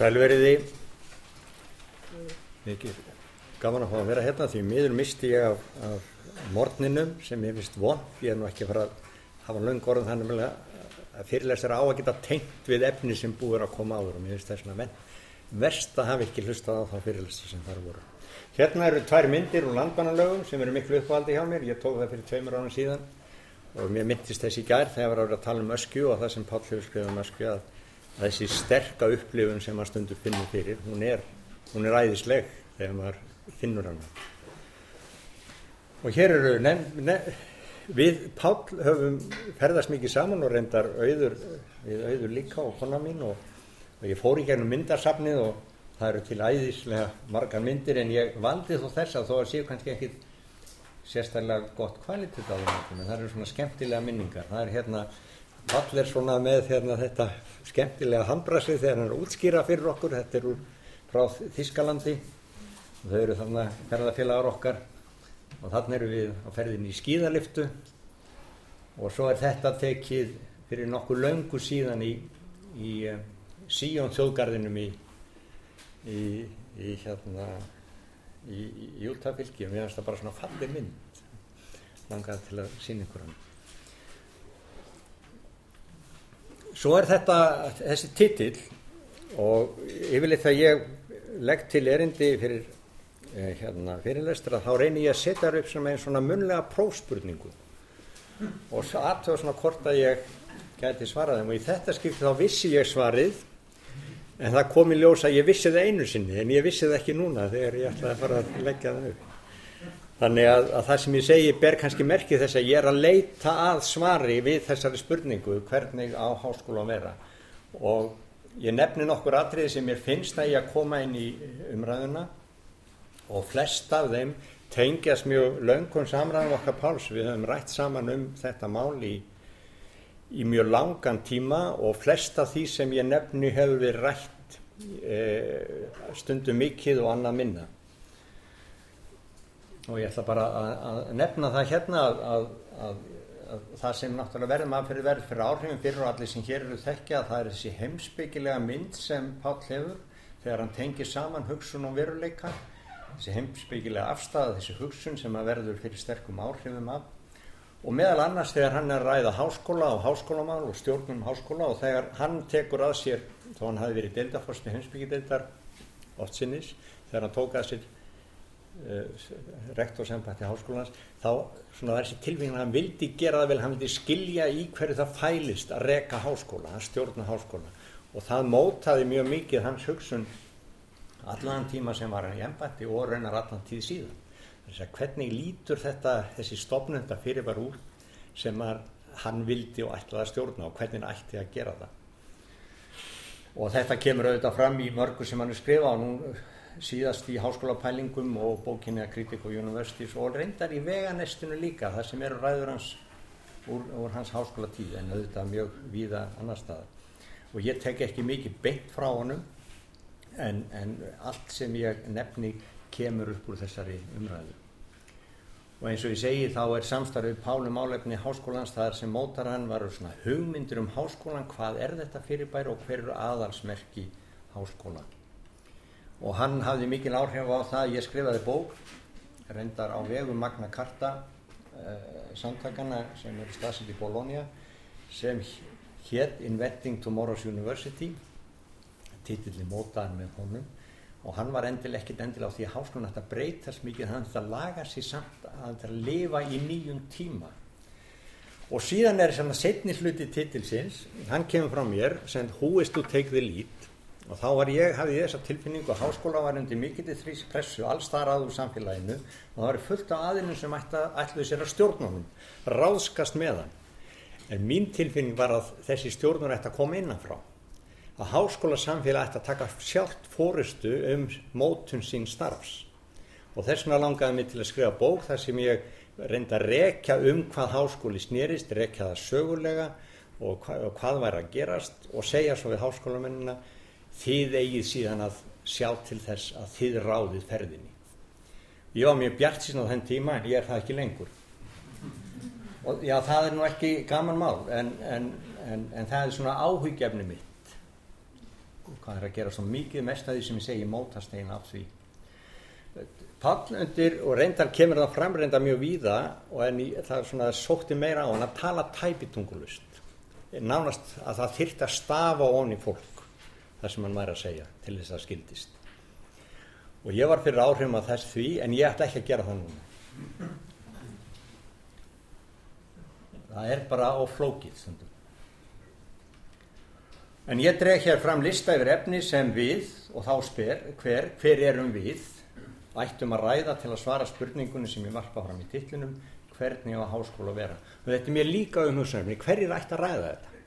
Sælveriði, mikið gaman að fá að vera hérna því miður misti ég af, af morninum sem ég finnst von, ég er nú ekki að fara að hafa löng orðin þannig að fyrirlestur á að geta tengt við efni sem búið að koma áður og mér finnst það svona verst að hafa ekki hlustað á þá fyrirlestur sem þar voru. Hérna eru tvær myndir úr landbannalögum sem eru miklu uppvaldi hjá mér, ég tók það fyrir tveimur ánum síðan og mér myndist þessi gær þegar var að tala um öskju og það sem Páll hefur skrifað um að, að þessi sterka upplifun sem maður stundur finnur fyrir, hún er, hún er æðisleg þegar maður finnur hana. Og hér eru, nefn, nefn, við Páll höfum ferðast mikið saman og reyndar auður, við auður líka og kona mín og, og ég fór í gegnum myndarsafnið og það eru til æðislega margar myndir en ég valdi þó þess að þó að séu kannski ekkit sérstaklega gott kvalitet á þeim en það eru svona skemmtilega minningar það er hérna, Pall er svona með hérna, þetta skemmtilega handbrasi þegar hann er útskýra fyrir okkur. Þetta er úr frá Þískalandi og þau eru þarna ferðarfélagar okkar. Og þannig eru við á ferðinni í skíðaliftu. Og svo er þetta tekið fyrir nokkuð löngu síðan í, í uh, Síjón þjóðgarðinum í, í, í hérna í, í Júltafylki. Og mér finnst það bara svona fallið mynd. Langað til að sína ykkur hann Svo er þetta þessi titill og yfirleitt þegar ég legg til erindi fyrir eh, hérna, fyrirlestra þá reynir ég að setja upp sem einn svona munlega prófspurningu. Og aðtöða svona hvort að ég gæti svarað þeim. Og í þetta skipti þá vissi ég svarið en það kom í ljós að ég vissi það einu sinni en ég vissi það ekki núna þegar ég ætlaði að fara að leggja það upp þannig að, að það sem ég segi ber kannski merkið þess að ég er að leita að svari við þessari spurningu hvernig á háskóla að vera? Og ég nefni nokkur atriði sem ég finnst að ég að koma inn í umræðuna og flest af þeim tengjast mjög löngum samræðum okkar páls. Við höfum rætt saman um þetta mál í í mjög langan tíma og flest af því sem ég nefni hefur við rætt e, stundum mikið og annað minna og ég ætla bara að, að nefna það hérna að, að, að það sem náttúrulega verður maður fyrir verð fyrir áhrifin fyrir og allir sem hér eru þekkja það er þessi heimsbyggilega mynd sem Páll hefur þegar hann tengir saman hugsun og veruleika. Þessi heimsbyggilega afstæða þessi hugsun sem að verður fyrir sterkum áhrifum af. Og meðal annars þegar hann er að ræða háskóla og háskólamál og stjórnum háskóla og þegar hann tekur að sér þó hann hafi verið deildaforsti heimsbyggjadeildar oft sinnis þegar hann tók að sér uh, rektorsempati háskólans þá svona var þessi tilfengið að hann vildi gera það vel, hann vildi skilja í hverju það fælist að reka háskóla, að stjórna háskóla. Og það mótaði mjög mikið hans hugsun allan tíma sem var hann í embati og raunar allan tíð síðan. Þess að hvernig lítur þetta þessi stopnunda fyrir var úr sem hann vildi og ætlaði að stjórna og hvernig hann ætti að gera það? Og þetta kemur auðvitað fram í mörgu sem hann er skrifað og nú síðast í háskólapælingum og bókinni að Critical Universities og reyndar í veganestinu líka það sem eru ræður hans úr, úr hans háskólatíð en auðvitað mjög víða annar staðar. Og ég tek ekki mikið beint frá honum en, en allt sem ég nefni kemur upp úr þessari umræðu. Og eins og ég segi þá er samstarfið Pálum álefni háskólans þar sem mótar hann var hugmyndir um háskólan hvað er þetta fyrirbæri og hver eru aðalsmerki háskólan og hann hafði mikil áhrif á það ég skrifaði bók reyndar á vegum Magna Carta uh, samtakana sem eru stafsitt í Bologna sem hétt Inventing Tomorrow's University. Títilli mótaðan með honum. Og hann var endil ekkit endil á því að háskólan ætti að breytast mikið hann ætti að laga sér samt að hann ætti að lifa í nýjum tíma. Og síðan er svona setni hluti titilsins hann kemur frá mér sem Who is to take the lead og þá ég, hafði ég þessa tilfinningu að háskóla var undir mikill þrís pressu alls þar að úr samfélaginu og það var fullt af aðilum sem ætluði sér að stjórnum ráðskast með hann. En mín tilfinning var að þessi stjórnur ætti að koma innanfrá að háskóla samfélag ætti að taka sjálft fórustu um mótun sín starfs. Og þess vegna langaði mig til að skrifa bók þar sem ég reyndi að rekja um hvað háskóli snýrist, rekja það sögulega og hvað, og hvað væri að gerast og segja svo við háskólamennina þið eigið síðan að sjá til þess að þið ráðið ferðinni. Ég var mjög bjart síðan á þenn tíma en ég er það ekki lengur. Og já, það er nú ekki gaman mál en, en, en, en það er svona áhugjefni mitt hvað er að gera svo mikið mest að því sem ég segi mótast einn af því Pall undir og reyndar kemur það fram reyndar mjög víða og en það er svona sótti meira á hann að tala tæpitungulust nánast að það þyrta stafa onni fólk það sem hann væri að segja til þess að skildist. Og ég var fyrir áhrifum að þess því en ég ætti ekki að gera það núna. Það er bara á flókið en ég dreg hér fram lista yfir efni sem við og þá spyr hver, hver erum við? Ættum að ræða til að svara spurningunni sem ég varpa fram í titlinum hvernig á háskóla vera? Og þetta er mér líka um hugsanöfni hverjir ætti að ræða þetta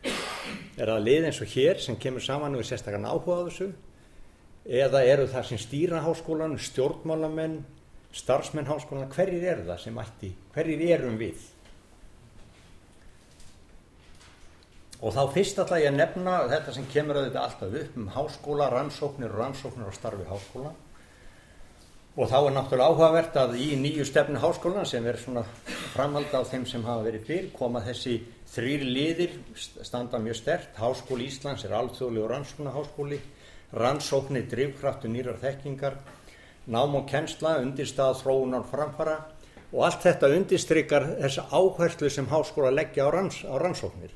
er það lið eins og hér sem kemur saman og er sérstaklega áhuga á þessu? Eða eru það sem stýra háskólan stjórnmálamenn, starfsmenn háskólan hverjir eru það sem ætti hverjir erum við? Og þá fyrst ætla ég að nefna þetta sem kemur auðvitað alltaf upp um háskóla, rannsóknir og rannsóknir á starfi háskóla. Og þá er náttúrulega áhugavert að í nýju stefnu háskólan sem er svona framhald á þeim sem hafa verið fyrr koma þessi þrýr liðir standa mjög stert Háskóli Íslands er alþjóðli og rannsóknaháskóli rannsóknir drivkraftu nýrar þekkingar. Nám og kennsla, undirstað þróunar framfara. Og allt þetta undirstrykar þessa áherslu sem háskóla leggja á, ranns, á rannsóknir.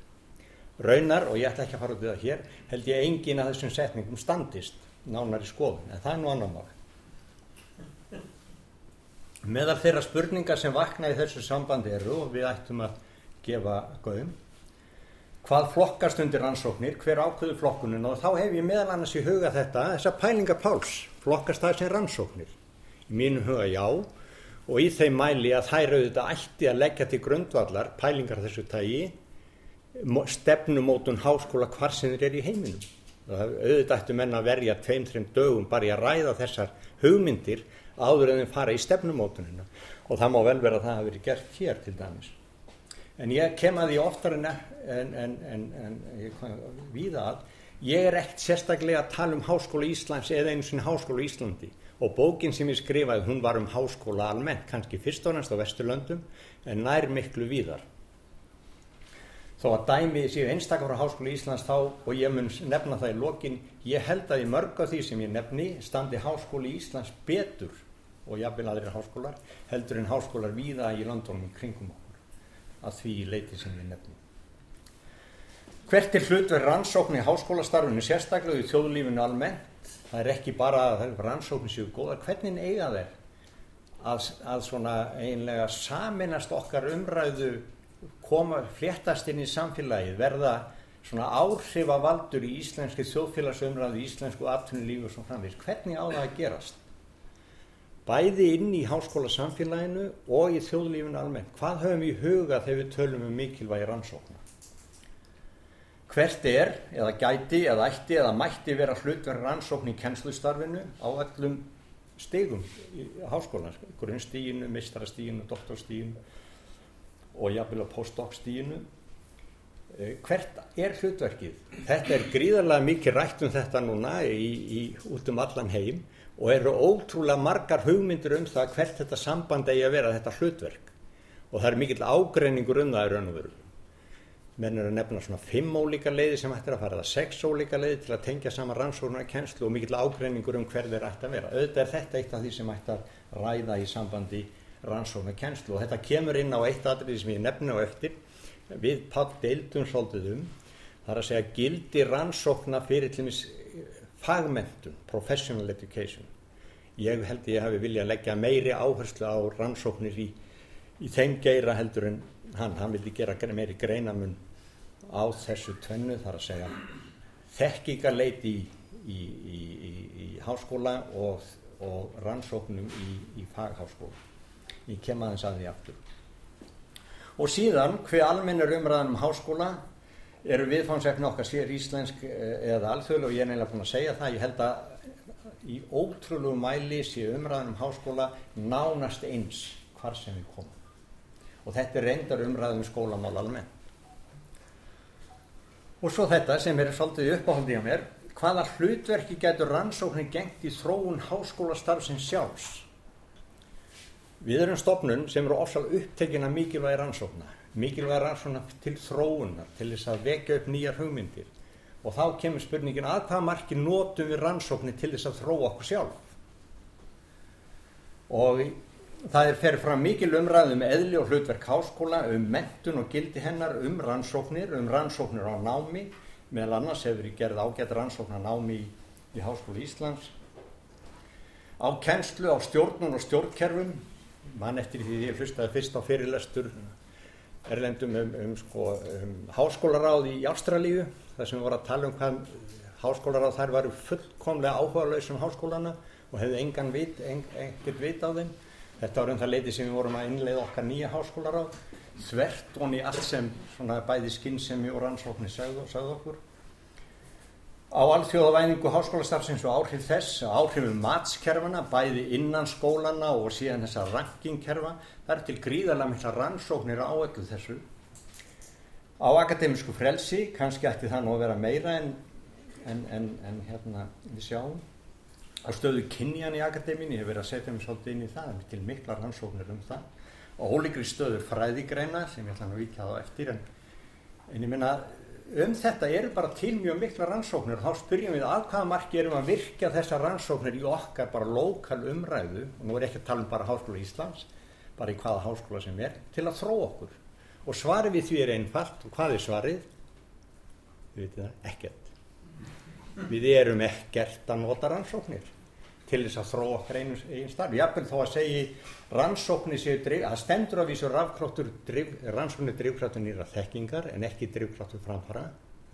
Raunar og ég ætla ekki að fara út í það hér held ég engin að þessum setningum standist nánar í skoðun. En það er nú annar mál. Meðal þeirra spurningar sem vakna í þessu sambandi eru og við ættum að gefa gauðum hvað flokkast undir rannsóknir hver ákveðu flokkunin og þá hef ég meðal annars í huga þetta þessa pælinga páls flokkast það sem rannsóknir? Í mínu huga já og í þeim mæli að þær auðvitað ætti að leggja til grundvallar pælingar þessu tægi stefnumótun háskóla hvar sem þeir eru í heiminum. Auðvitað ættu menna að verja tveim, þreim dögum bara í að ræða þessar hugmyndir áður en þeim fara í stefnumótunina. Og það má vel vera að það hafi verið gert hér til dæmis en ég kem að því oftar en, en, en, en viða að ég er ekkert sérstaklega að tala um háskóla Íslands eða einu sinni háskóla Íslandi. Og bókin sem ég skrifaði hún var um háskóla almennt kannski fyrst og næst á Vesturlöndum en nær miklu víðar. Þó að dæmi séu einstakar á Háskóli Íslands þá og ég mun nefna það í lokin ég held að í mörg af því sem ég nefni standi Háskóli Íslands betur og jafnvel aðrir háskólar heldur en háskólar víða í landónum kringum okkur að því leiti sem ég nefni Hvert er hlutverð rannsókn í háskólastarfinu sérstaklega í þjóðlífinu almennt það er ekki bara að rannsókn séu góðar hvernig eiga þeir að, að svona einlega saminast okkar umræðu koma fléttast inn í samfélagið verða svona áhrifavaldur í íslenski þjóðfélagsumræðu, íslensku aftunulífu og svona framvís. Hvernig á það að gerast? Bæði inn í háskóla samfélaginu og í þjóðlífinu almennt. Hvað höfum við í huga þegar við tölum um mikilvægi rannsókna? Hvert er, eða gæti, eða ætti, eða mætti vera hlutverð rannsókn í kennslustarfinu á öllum stegum í háskólan, grunnstíginu, mistarastíginu, doktorstíginu og jafnvel á postdoc-stíinu eh, hvert er hlutverkið? Þetta er gríðarlega mikið rætt um þetta núna í, í, út um allan heim og eru ótrúlega margar hugmyndir um það hvert þetta samband eigi að vera þetta hlutverk. Og það er mikill ágreiningur um það í raun og veru. Menn er að nefna svona fimm ólíka leiði sem ættir að fara eða sex ólíka leiði til að tengja saman rannsóknar og kennslu og mikill ágreiningur um hver þeir ætti að vera. Auðvitað er þetta eitt af því sem ætti að ræða í sambandi rannsóknar kennslu og þetta kemur inn á eitt aðrið sem ég nefna á eftir. Við Pall deildum svolítið um þar að segja gildi rannsóknar fyrir fagmentun, professional education. Ég held ég hafi viljað leggja meiri áherslu á rannsóknir í, í þeim geira heldur en hann, hann vildi gera meiri greinamun á þessu tvennu þar að segja þekkingarleiti í, í, í háskóla og, og rannsóknum í fagháskóla. Ég kem aðeins að því aftur. Og síðan hver almennir umræðan um háskóla eru viðfánsefni okkar sér íslensk eh, eða alþjóðlega og ég er neila búin að segja það. Ég held að í ótrúlegu mæli sé umræðan um háskóla nánast eins hvar sem við komum. Og þetta er reyndar umræðum um skólamál almennt. Og svo þetta sem er svolítið uppáhaldið á mér hvaða hlutverki getur rannsóknir gengt í þróun háskólastarf sem sjálfs? Við erum stofnun sem eru ofsal upptekinn að mikilvægi rannsókna, mikilvægi rannsókna til þróunar, til þess að vekja upp nýjar hugmyndir. Og þá kemur spurningin að hvað margir notum við rannsóknir til þess að þróa okkur sjálf? Og það er ferið fram mikil umræð um eðli og hlutverk háskóla um mentun og gildi hennar um rannsóknir um rannsóknir á námi. Meðal annars hefur ég gerð ágætt rannsóknar námi í, í Háskóla Íslands. Á kennslu á stjórnun og stjórnkerfum. Mann eftir því ég hlustaði fyrst á fyrirlestur erlendum um, um, sko, um háskólaráð í Ástralíu þar sem við vorum að tala um hvað háskólaráð þær varu fullkomlega áhuga laus um háskólana og hefðu engan vit, en, ekkert vit á þeim. Þetta var um það leiti sem við vorum að innleiða okkar nýja háskólaráð þvert og í allt sem bæði skinnsemi og rannsóknir sagði, sagði okkur á alþjóðavæningu háskólastarfsins og áhrif þess áhrifum matskerfana bæði innan skólana og síðan þessa rankingkerfa það er til gríðarlega mikla rannsóknir á öllu þessu. Á akademisku frelsi kannski ætti það nú að vera meira en, en, en, en hérna við sjáum. Á stöðu kynjan í akademíni, ég hef verið að setja mig svolítið inn í það, til mikla rannsóknir um það. Og ólíkri stöður fræðigreina sem ég ætla að á eftir en, ég minna um þetta eru bara til mjög mikla rannsóknir og þá spyrjum við að hvaða marki erum að virka þessar rannsóknir í okkar bara lokal umræðu og nú er ekki að tala um bara Háskóla Íslands bara í hvaða háskóla sem er til að þró okkur. Og svarið við því er einfalt. Og hvað er svarið? Við veitum það, ekkert. Við erum ekkert að nota rannsóknir til þess að þróa okkar einu einn starf. Jábel þó að segi rannsóknir séu drif, að stendur af rafkráttur drif, rannsóknir drivkráttur nýra þekkingar en ekki drivkráttur framfara,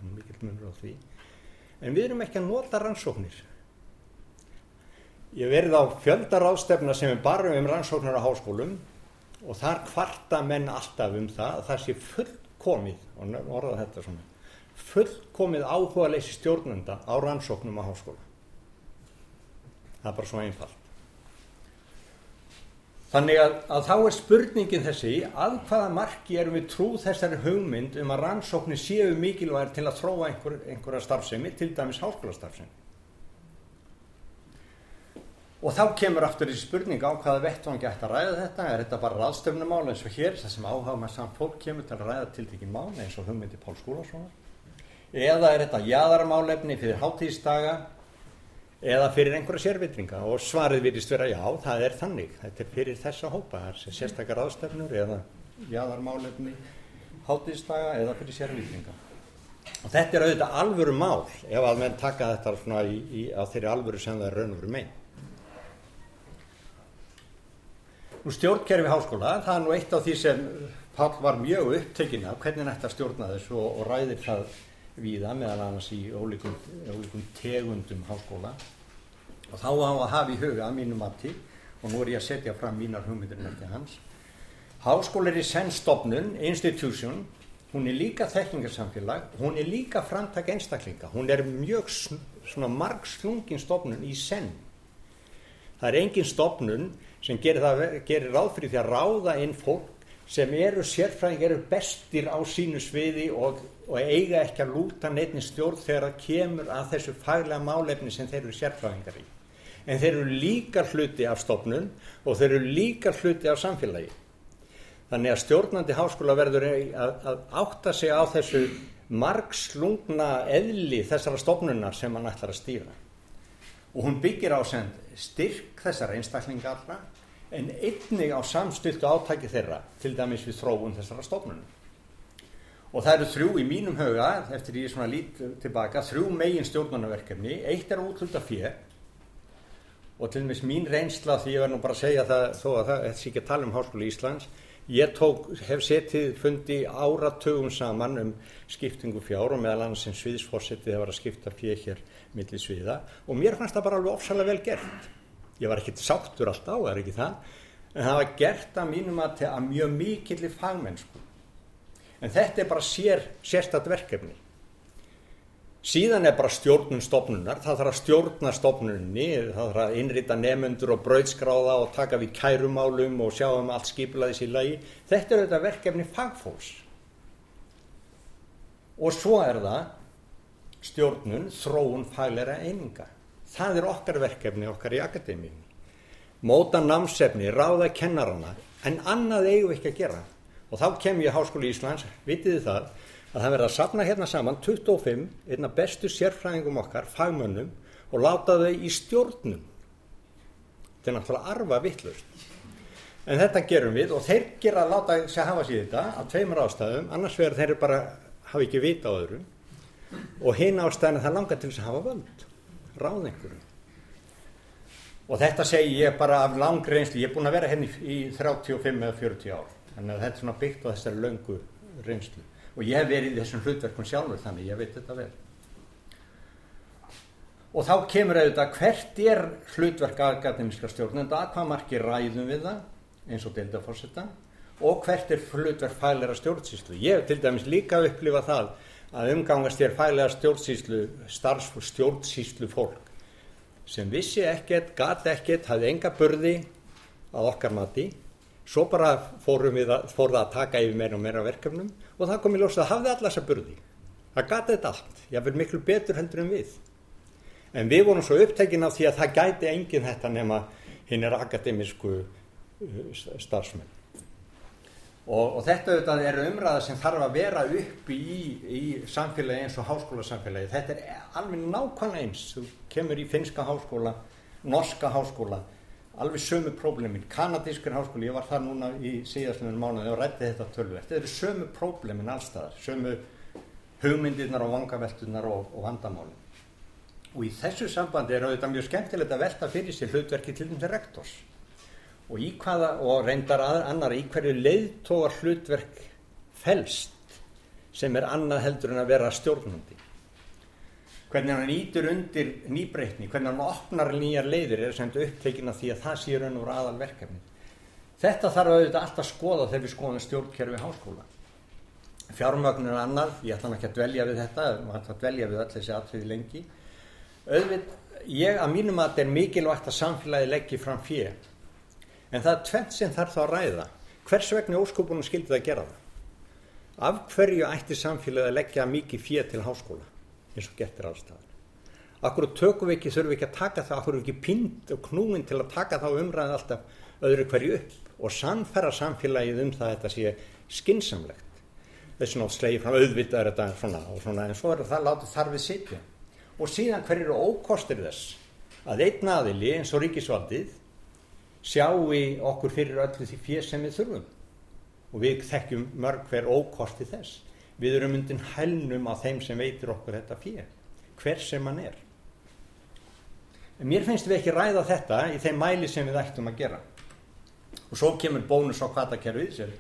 en mikill munur á því. En við erum ekki að nota rannsóknir. Ég verði á fjöldaráðstefna sem er bara um rannsóknir á háskólum og þar kvarta menn alltaf um það að það sé fullkomið, og orða þetta svona, fullkomið áhuga leysi stjórnenda á rannsóknum á háskóla það er bara svo einfalt. Þannig að, að þá er spurningin þessi að hvaða marki erum við trú þessari hugmynd um að rannsóknir séu mikilvægir til að þróa einhver, einhverja starfsemi til dæmis háskólastarfsemi? Og þá kemur aftur í spurning á hvaða vettvangi ætti að ræða þetta. Er þetta bara raðstöfnumál eins og hér það sem áhaga með samt fólk kemur til að ræða tiltekin mál eins og hugmyndi Pál Skúlason? Eða er þetta jæðarmálefni fyrir hátíðsdaga eða fyrir einhverja sérvitringa. Og svarið virðist vera já, það er þannig. Þetta er fyrir þessa hópa, það er sérstakar ástefnur eða jáðarmálefni hátíðsdaga eða fyrir sérvitringa. Og þetta er auðvitað alvöru mál ef að menn taka þetta í, í, á þeirri alvöru sem það er raun og veru megin Nú stjórnkerfi háskóla, það er nú eitt af því sem Pál var mjög upptökin af. Hvernig þetta stjórna þessu og, og ræðir það víða meðal annars í ólíkum, ólíkum tegundum háskóla. Og þá á að hafa í huga að mínu mati og nú er ég að setja fram mínar hugmyndir eftir hans Háskóla er í sennstofnun, institution. Hún er líka þekkingarsamfélag. Hún er líka framtak einstaklinga. Hún er mjög svona marg slungin stofnun í senn. Það er engin stofnun sem gerir, það, gerir ráð fyrir því að ráða inn fólk sem eru sérfræðing eru bestir á sínu sviði og, og eiga ekki að lúta neittni stjórn þegar það kemur að þessu faglega málefni sem þeir eru sérfræðingar í. En þeir eru líka hluti af stofnun og þeir eru líka hluti af samfélagi. Þannig að stjórnandi háskóla verður að, að átta sig á þessu margslungna eðli þessara stofnunar sem hann ætlar að stýra. Og hún byggir á send styrk þessar einstaklinga allra en einnig á samstiltu átæki þeirra til dæmis við þróun þessara stofnunum. Og það eru þrjú í mínum huga, eftir ég svona lít tilbaka, þrjú megin stjórnunarverkefni, eitt er útluta fjö og til dæmis mín reynsla því ég verð nú bara að segja það þó að það, sé ekki að tala um Háskóli Íslands, ég tók, hef setið fundi áratugum saman um skiptingu fjár og meðal annars sem sviðsforsetið hefur að skipta fjö hér millir sviða. Og mér fannst það bara alveg ofsalega vel gert ég var ekkert sáttur alltaf, það er ekki það? En það var gert að mínum að, að mjög mikillir fagmennsku. En þetta er bara sér, sérstatt verkefni. Síðan er bara stjórnum stofnunar það þarf að stjórna stofnunni það þarf að innrita nefnundur og brauðskráða og taka við kærumálum og sjá um allt skiplaðis í lagi. Þetta er þetta verkefni fagfólks. Og svo er það stjórnun þróun faglera eininga það er okkar verkefni okkar í akademíun móta námsefni, ráða kennarana en annað eigum við ekki að gera. Og þá kem ég Háskóli Íslands, vitiði það að það verða að safna hérna saman 25 einna bestu sérfræðingum okkar, fagmönnum og láta þau í stjórnum. Þetta er náttúrulega arfa vittlust en þetta gerum við og þeir gera að láta sér hafa sér þetta af tveimur ástæðum. Annars verður þeir bara hafa ekki vita á öðrum. Og hinn ástæðan það langar til þess að hafa völd ráð einhverjum og þetta segi ég bara af langri reynslu. Ég er búin að vera henni í 35 eða 40 ár. Þannig að þetta er svona byggt á þessari löngu reynslu. Og ég hef verið í þessum hlutverkum sjálfur þannig ég veit þetta vel. Og þá kemur auðvitað hvert er hlutverk akademiska stjórnenda? Að hvað marki ræðum við það? Eins og deildafórsetta og hvert er hlutverk fælera stjórnsýslu? Ég hef til dæmis líka upplifað það að umgangast þér fælera stjórnsýslu starfs stjórnsýslu fólk sem vissi ekkert, gat ekkert hafði enga burði að okkar mati. Svo bara fórum við að, fór það að taka yfir meira og meira verkefnum og það kom í ljós að hafði alla þessa burði. Það gati þetta allt, vil miklu betur hendur en við. En við vorum svo upptekin af því að það gæti enginn þetta nema hinn er akademisku uh, starfsmenn og, og þetta auðvitað er umræða sem þarf að vera uppi í, í samfélagi eins og háskólasamfélagi. Þetta er alveg nákvæmlega eins. Þú kemur í finska háskóla norska háskóla alveg sömu problemin, kanadískur háskóli ég var þar núna í síðastunum mánuði og rætti þetta tölvert, þetta eru sömu problemin allstaðar, sömu hugmyndirnar og vangaveltunar og, og vandamálin. Og í þessu sambandi er auðvitað mjög skemmtilegt að velta fyrir sér hlutverki til þessum rektors og hvaða, og reyndar að, annar í hverju leiðtóar hlutverk felst sem er annað heldur en að vera stjórnandi hvernig hann ítur undir nýbreytni, hvernig hann opnar nýjar leiðir er sem upptekin af því að það sé raun og aðal verkefni. Þetta þarf auðvitað alltaf að skoða þegar við skoðum stjórnkerfi háskóla. Fjármögnun er annað, ég ætla ekki að dvelja við þetta, maður ætla að dvelja við öll þessi aðtriði lengi. Auðvitað, ég að mínum að þetta er mikilvægt að samfélagi leggji fram fjö. En það er tvent sem þarf þá að ræða. Hvers vegna óskopunum skildi það að gera það? Af hverju ætti samfélagi að leggja mikið fjö til háskóla? eins og getur allstaðar. Akkur tökum við ekki, þurfum við ekki að taka það, akkur við ekki pind og knúin til að taka þá umræðið alltaf öðru hverju upp og samfæra samfélagið um það að þetta sé skinsamlegt. Þessi nátt slegi fram auðvitaður þetta svona og svona en svo er það látið þarfið sitja. Og síðan hver eru ókostir þess að einn aðili eins og ríkisvaldið sjáu okkur fyrir öllu því fér sem við þurfum. Og við þekkjum mörg hver ókosti þess. Við erum myndin helnum á þeim sem veitir okkur þetta fyrir hver sem hann er. En mér finnst við ekki ræða þetta í þeim mæli sem við ættum að gera. Og svo kemur bónus á kvatakerfið sem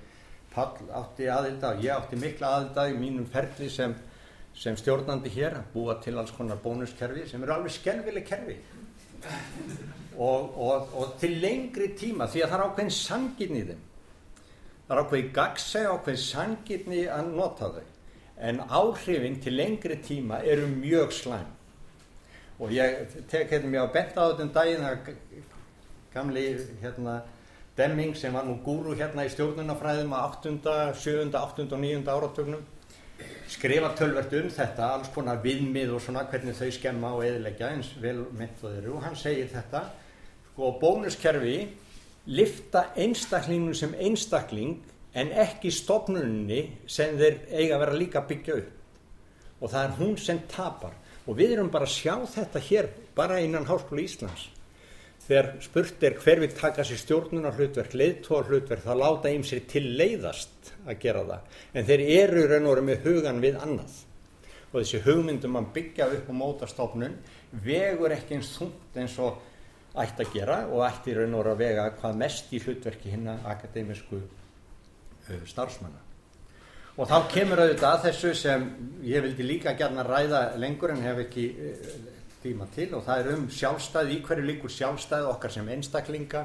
Pall átti aðilda og ég átti mikla aðilda í mínum ferli sem, sem stjórnandi hér búa til alls konar bónuskerfi sem eru alveg skelvileg kerfi og, og, og til lengri tíma því að það er ákveðin sangin í þeim það er ákveðin gagseg ákveðin sangin í að nota þau en áhrifin til lengri tíma eru mjög slæm og ég tek hérna mér á betta á þetta um daginn það gamli hérna Demming sem var nú gúru hérna í stjórnunafræðum á 8., 7., 8. og 9. áratögnum skrifa tölvert um þetta alls konar viðmið og svona hvernig þau skemma og eðleggja eins vel mynd og þeirru og hann segir þetta sko bónuskerfi lifta einstaklingum sem einstakling en ekki stopnunni sem þeir eiga að vera líka byggja upp. Og það er hún sem tapar. Og við erum bara að sjá þetta hér bara innan Háskóla Íslands. Þegar spurt er hver vil taka sér stjórnunar hlutverk, leiðtóar hlutverk þá láta einn sér til leiðast að gera það. En þeir eru raun og veru með hugan við annað. Og þessi hugmyndum að byggja upp og móta stofnun vegur ekki eins þúnt eins og ætti að gera og ætti raun og veru að vega hvað mest í hlutverki hinn akademisku Uh, starfsmanna. Og þá kemur auðvitað að þessu sem ég vildi líka gætna ræða lengur en hef ekki uh, tíma til og það er um sjálfstæði, í hverju líkur sjálfstæði okkar sem einstaklinga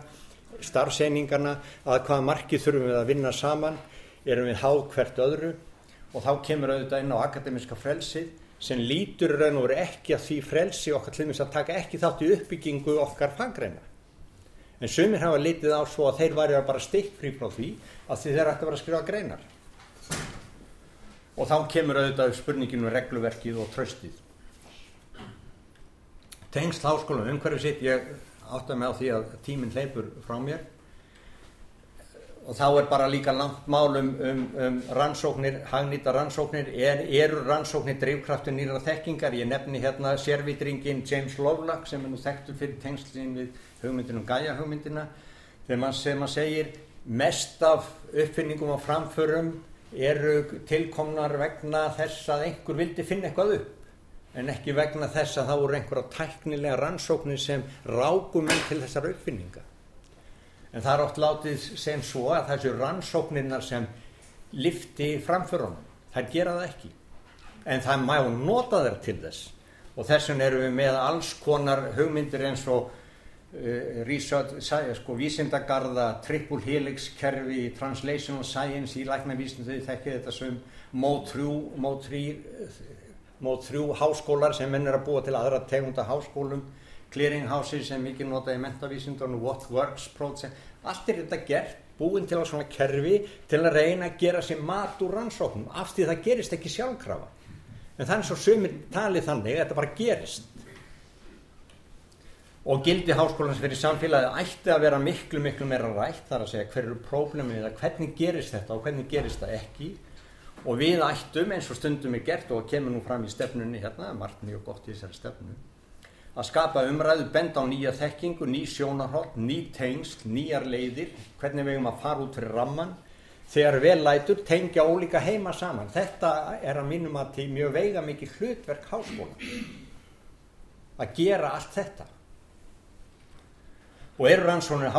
starfseiningarna, að hvaða marki þurfum við að vinna saman erum við háð hvert öðru. Og þá kemur auðvitað inn á akademiska frelsið sem lítur raun og veru ekki að því frelsi okkar til þess að taka ekki þátt í uppbyggingu okkar fangreina. En sumir hafa litið á svo að þeir væri bara stikkfrí frá því að því þeir ætti að vera að skrifa greinar. Og þá kemur auðvitað spurninginu um regluverkið og tröstið tengst háskóla umhverfið sitt ég átta mig á því að tíminn hleypur frá mér og þá er bara líka langt málum um, um rannsóknir, hagnýta rannsóknir, er, eru rannsóknir dreifkraftu nýra þekkingar. Ég nefni hérna sérvitringin James Lovelock sem er nú þekktur fyrir tengslinn við hugmyndinum Gaia hugmyndina. Þegar mann, man segir mest af uppfinningum og framförum eru tilkomnar vegna þess að einhver vildi finna eitthvað upp en ekki vegna þess að það voru einhverja tæknilega rannsóknir sem rákum til þessar uppfinninga en það er oft látið sem svo að þessu rannsóknirnar sem lifti framförunum, þær gera það ekki. En það má nota þær til þess. Og þess vegna erum við með alls konar hugmyndir eins og uh, research, sko, vísindagarða triple helix kerfi translational science í læknavísinu þau þekkið þetta sem mót þrjú mót þrjú mót þrjú háskólar sem menn er að búa til aðra tegunda háskólum clearinghouses sem mikið nota í mentavísindunum, what works project, allt er þetta gert búin til á svona kerfi til að reyna að gera sér mat úr rannsóknum af því það gerist ekki sjálfkrafa. En þannig svo sömur talið þannig að þetta bara gerist. Og gildi háskólans fyrir samfélagi ætti að vera miklu miklu meira rætt þar að segja hver eru próflemið eða hvernig gerist þetta og hvernig gerist það ekki. Og við ættum eins og stundum er gert og kemur nú fram í stefnunni hérna, margt mjög gott í þessari stefnu að skapa umræðu, benda á nýja þekkingu, ný sjónarhótt, ný tengsl, nýjar leiðir, hvernig við erum að fara út fyrir ramman, þegar vel lætur, tengja ólíka heima saman. Þetta er að mínum að til mjög veiga mikið hlutverk háskóla, að gera allt þetta. Og eru rannsóknir,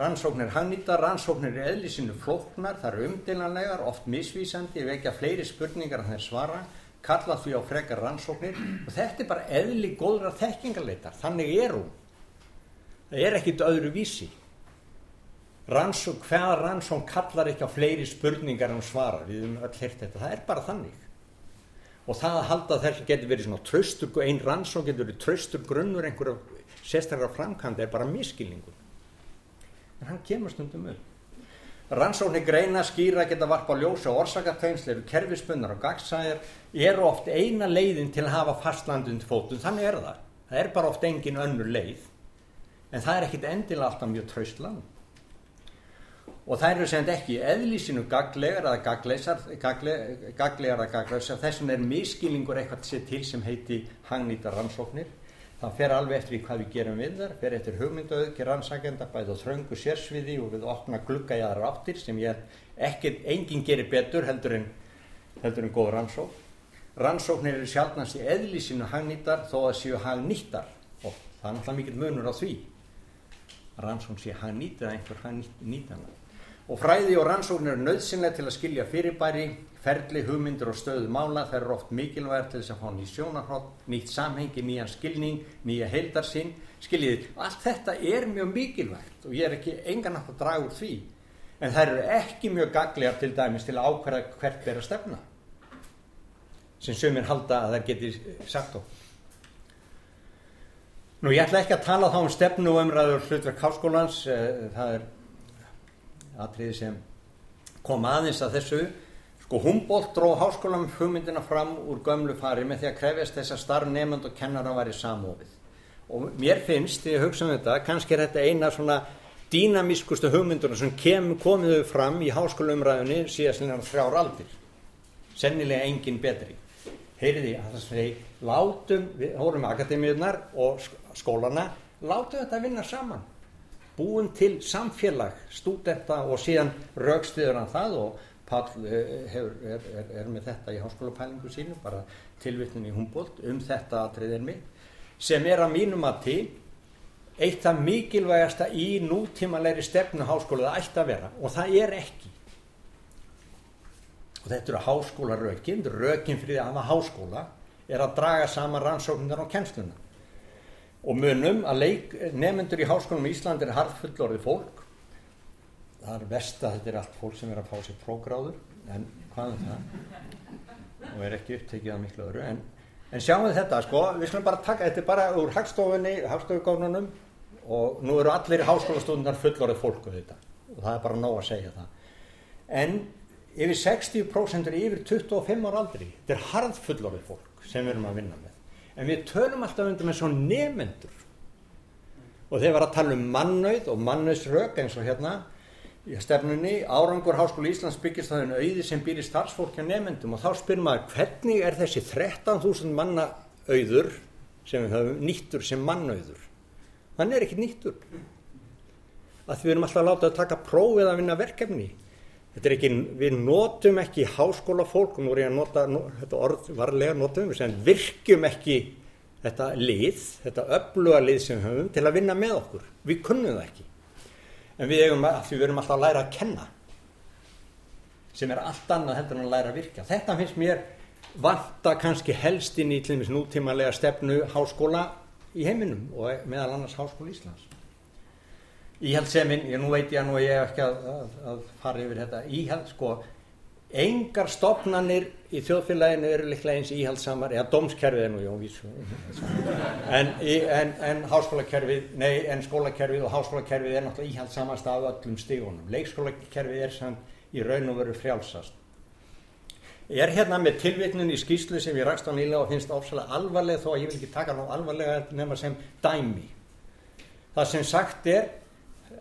rannsóknir hagnýta, rannsóknir eðlisinu flóknar, það eru umdélanlegar, oft misvísandi, vekja fleiri spurningar en þeir svara, kalla því á frekar rannsóknir. Og þetta er bara eðli góðra þekkingarleitar, þannig er hún. Það er ekkit öðru vísi rannsók, hvaða rannsók kallar ekki á fleiri spurningar en svara, við höfum öll hirt þetta. Það er bara þannig. Og það að halda þess getur verið svona tröstur, einn rannsók getur verið tröstur grunnur einhverja sérstaklega framkvæmda er bara miskilningun en hann kemur stundum upp Rannsóknir greina skýra geta varpa ljósa orsakatengsl eru kerfispunnar og gagsæðir eru oft eina leiðin til að hafa fastlandund fótum, þannig er það. Það er bara oft engin önnur leið en það er ekkit endilega alltaf mjög traustlan. Og það eru sem ekki eðlísinu gaglegar eða gagleisar, gagle, gaglegar eða gagleisar, þessum er miskilingur eitthvað sér til sem heiti hangnýta rannsóknir það fer alveg eftir í hvað við gerum við þar fer eftir hugmyndaauðki rannsakenda bæði á þröngu sérsviði og við opna glugga í aðra áttir sem ég ekkert enginn gerir betur heldur en heldur en góð rannsók rannsóknir eru sjálfnast í eðlísinu hagnýtar þó að séu hagnýttar og það er náttúrulega mikill munur á því rannsókn sé hagnýtt eða einhver hagnýtana og fræði og rannsóknir eru nöðsynlega til að skilja fyrirbæri ferli, hugmyndir og stöðu mála. Þær eru oft mikilvægt til þess að fá nýtt sjónarhótt, nýtt samhengi, nýjan skilning, nýja heildarsinn, skiljiði, allt þetta er mjög mikilvægt og ég er ekki engan aftur að draga úr því, en þær eru ekki mjög gaglegar til dæmis til að ákvæða hvert er að stefna, sem sömur halda að það geti sagt okkur. Nú ég ætla ekki að tala þá um stefnu og umræður hlutverk háskólans, eh, það er atriði sem kom aðeins að þessu Sko Humboldt dró háskólam hugmyndina fram úr gömlu fari með því að krefjast þess að starf nefnd og kennara var í samofið. Og mér finnst, því að hugsa um þetta, kannski er þetta eina svona dýnamískustu hugmynduna sem kem, komiðu fram í háskólumræðunni síðast lína þrjár aldir. Sennilega engin betri. Heyriði að það segi, látum, við hórum akademíunar og skólana, látum þetta vinna saman. Búin til samfélag, stúdenta og síðan raukstuður hann það og Pál eh, hefur, er, er, er með þetta í háskólapælingu sínu, bara tilvittnin í Humboldt um þetta aðtriðin mig, sem er að mínum að til eitt af mikilvægasta í nútímanleiri stefnu háskóla það ætti að vera og það er ekki. Og þetta eru háskólarökin, rökin fyrir að hafa háskóla er að draga saman rannsóknir á kennsluna. Og munum að leik, nefnendur í háskólum í Íslandi er harðfullorði fólk. Það er vest að þetta er allt fólk sem er að fá sér prógráður en hvað er það? Og er ekki upptekið af miklu öðru en, en sjáum við þetta sko við slumum bara taka, þetta er bara úr hagstofunni hagstofugónunum og nú eru allir háskólastúndar fullorðið fólku þetta og það er bara nóg að segja það. En yfir 60% er yfir 25 ára aldri þetta er harð fullorðið fólk sem við erum að vinna með en við tölum alltaf undir með svo nefendur og þeir var að tala um mannauð og mannauðsrök eins og hérna í stefnunni. Árangur Háskóla Íslands byggist það en auði sem býr í starfsfólkja nefndum og þá spyr maður hvernig er þessi 13.000 manna auður sem við höfum nýttur sem mannauður? Hann er ekki nýttur. Að því við erum alltaf að láta að taka prófið að vinna verkefni þetta er ekki, við notum ekki háskóla fólk og nú er ég að nota nú, þetta orð varlega notum við sem virkjum ekki þetta lið, þetta öfluga lið sem við höfum til að vinna með okkur. Við kunnum það ekki. En við eigum að því við erum alltaf að læra að kenna sem er allt annað heldur en að læra að virka þetta finnst mér vanta kannski helst inn í til dæmis nútímanlega stefnu háskóla í heiminum og meðal annars háskóla Íslands íhaldsemin, ég nú veit ég að nú ég hef ekki að, að, að fara yfir þetta. Íhald, sko engar stopnannir í þjóðfélaginu eru líklega eins íhaldsamar eða dómskerfið er nú, já, vísu en, en, en háskólakerfið nei, en skólakerfið og háskólakerfið er náttúrulega íhaldsamast af öllum stígunum leikskólakerfið er samt í raun og veru frjálsast. Ég er hérna með tilvitnun í skýslu sem ég rækst á nýlega og finnst ofsalega alvarlega þó að ég vil ekki taka ná alvarlega nema sem dæmi. Það sem sagt er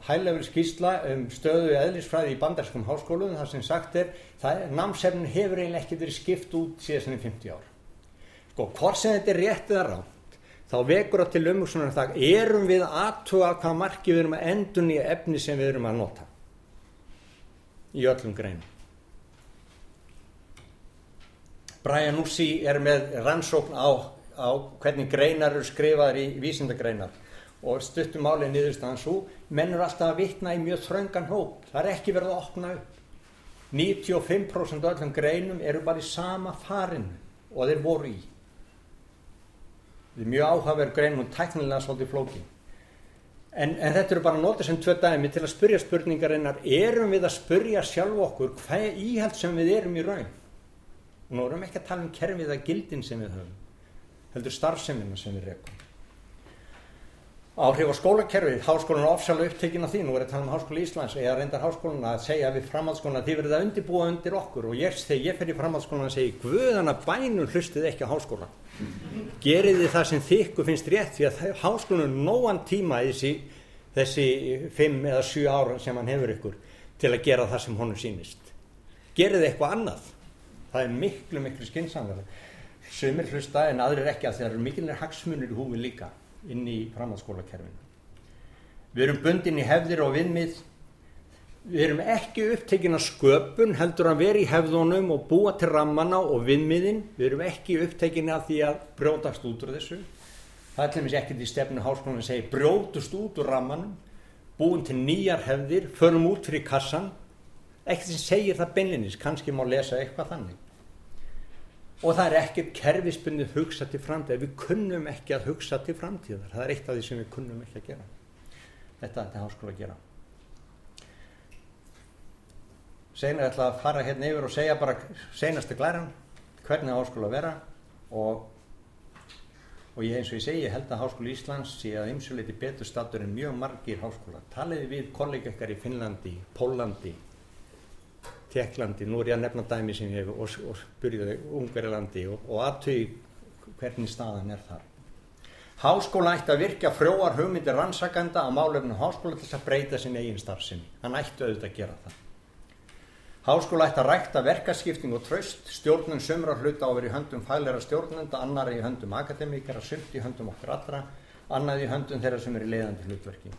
hæglegur skýrsla um stöðu eðlisfræði í bandarskum háskólum þar sem sagt er að námsefnin hefur eiginlega ekki verið skipt út síðan í 50 ár. Sko, hvort sem þetta er rétt eða rátt, þá vekur það til umhugsunar það erum við aðtuga hvað marki við erum að endun í efni sem við erum að nota í öllum greinum. Brian Ussi er með rannsókn á, á hvernig greinar eru skrifaður í vísindagreinar og stuttum álið niðurstaðan svo menn eru alltaf að vitna í mjög þröngan hóp. Það er ekki verið að opna upp. 95% af öllum greinum eru bara í sama farinu og þeir voru í. Þetta er mjög áhugaverð greinum og tæknilega svolítið flókin. En, en þetta eru bara notið sem tvö dæmi til að spyrja spurningarinnar. Erum við að spyrja sjálf okkur hvað er íhald sem við erum í raun? Og nú erum við ekki að tala um kerfið að gildin sem við höfum heldur starfsemina sem við rekum áhrif á skólakerfið, háskólan er ofsalega upptekinn af því, nú er ég að tala um háskóla Íslands. Eða reyndar háskólan að segja við framhaldsskólan að þið verðið að undirbúa undir okkur. Og ég, þegar ég fer í framhaldsskólan að segja guðana bænum hlustið ekki á háskóla. Gerið þið það sem þykku finnst rétt því að háskólan er nógan tíma þessi, þessi fimm eða sjú ára sem hann hefur ykkur til að gera það sem honum sínist gerið þið eitthvað annað? Það er miklu miklu skynnsamlega sumir hlusta en aðrir ekki að það eru mikilvæg hagsmunir í húfi líka inn í framhaldsskólakerfinu. Við erum bundin í hefðir og viðmið, við erum ekki upptekinn að sköpun heldur að vera í hefðunum og búa til rammana og viðmiðin, við erum ekki upptekinn að því að brjótast út úr þessu. Það er til dæmis ekkert í stefnu háskólanum að segja brjótust út úr rammanum, búin til nýjar hefðir, förum út fyrir kassan, ekkert sem segir það beinlinis, kannski má lesa eitthvað þannig og það er ekkert kerfisbundið hugsa til framtíðar. Við kunnum ekki að hugsa til framtíðar. Það er eitt af því sem við kunnum ekki að gera. Þetta er háskóla að gera. Senast ég ætla að fara hérna yfir og segja bara senastu glæran. Hvernig háskóla að vera? Og og ég eins og ég segi, ég held að Háskóli Íslands sé að ymsuleiti betur statur en mjög margir háskóla. Taliði við kollega ykkar í Finnlandi, Pólandi Tjekklandi, nú er ég að nefna dæmi sem ég hef og, og spyrjaði Ungarilandi og, og aðtögi hvernig staðan er þar. Háskóla ætti að virka frjóar hugmyndir rannsakanda á málefnum háskóla til þess að breyta sin eigin starfsemi. Hann ætti auðvitað að gera það. Háskóla ætti að rækta verkaskipting og tröst, stjórnum sömra hluta á verið höndum fælera stjórnenda, annar í höndum akademíkara, sumt í höndum okkur allra, annað í höndum þeirra sem er í leiðandi hlutverki.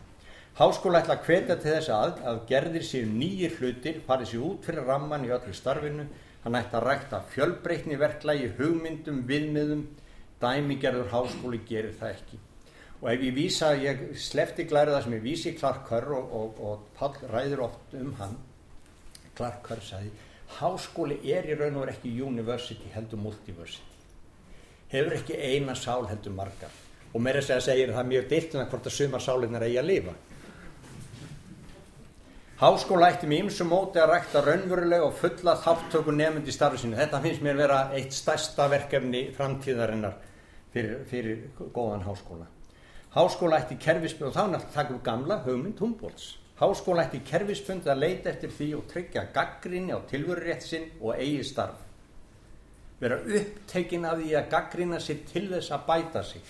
Háskóla ætla að hvetja til þess að, að gerðir séu nýjir hlutir, farið sér út fyrir ramman í öllu starfinu, hann ætti að rækta fjölbreytni verklagi, hugmyndum, viðmiðum, dæmigerður háskóli gerir það ekki. Og ef ég vísa, ég slefti glæri það sem ég vísi Clark Kerr og, og, og Pall ræður oft um hann, Clark Kerr sagði, háskóli er í raun og verið ekki university heldur multiversity. Hefur ekki eina sál heldur margar. Og mér er að segja að það er mjög diltuna hvort að sumar sálinnar eigi að lifa. Háskóla ætti með ymsum móti að rækta raunverulega og fulla þáttöku nefnd í starfi sinu. Þetta finnst mér vera eitt stærsta verkefni framtíðarinnar fyrir, fyrir góðan háskóla. Háskóla ætti kerfispund, og þá náttúrulega takum við gamla hugmynd Humboldts. Háskóla ætti kerfispund að leita eftir því og tryggja gaggrinni á tilvörurétt sinn og eigi starf. Vera upptekinn af því að gaggrina sér til þess að bæta sig.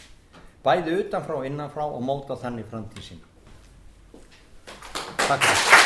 Bæði utanfrá og innanfrá og móta þannig framtíð sín. Takk.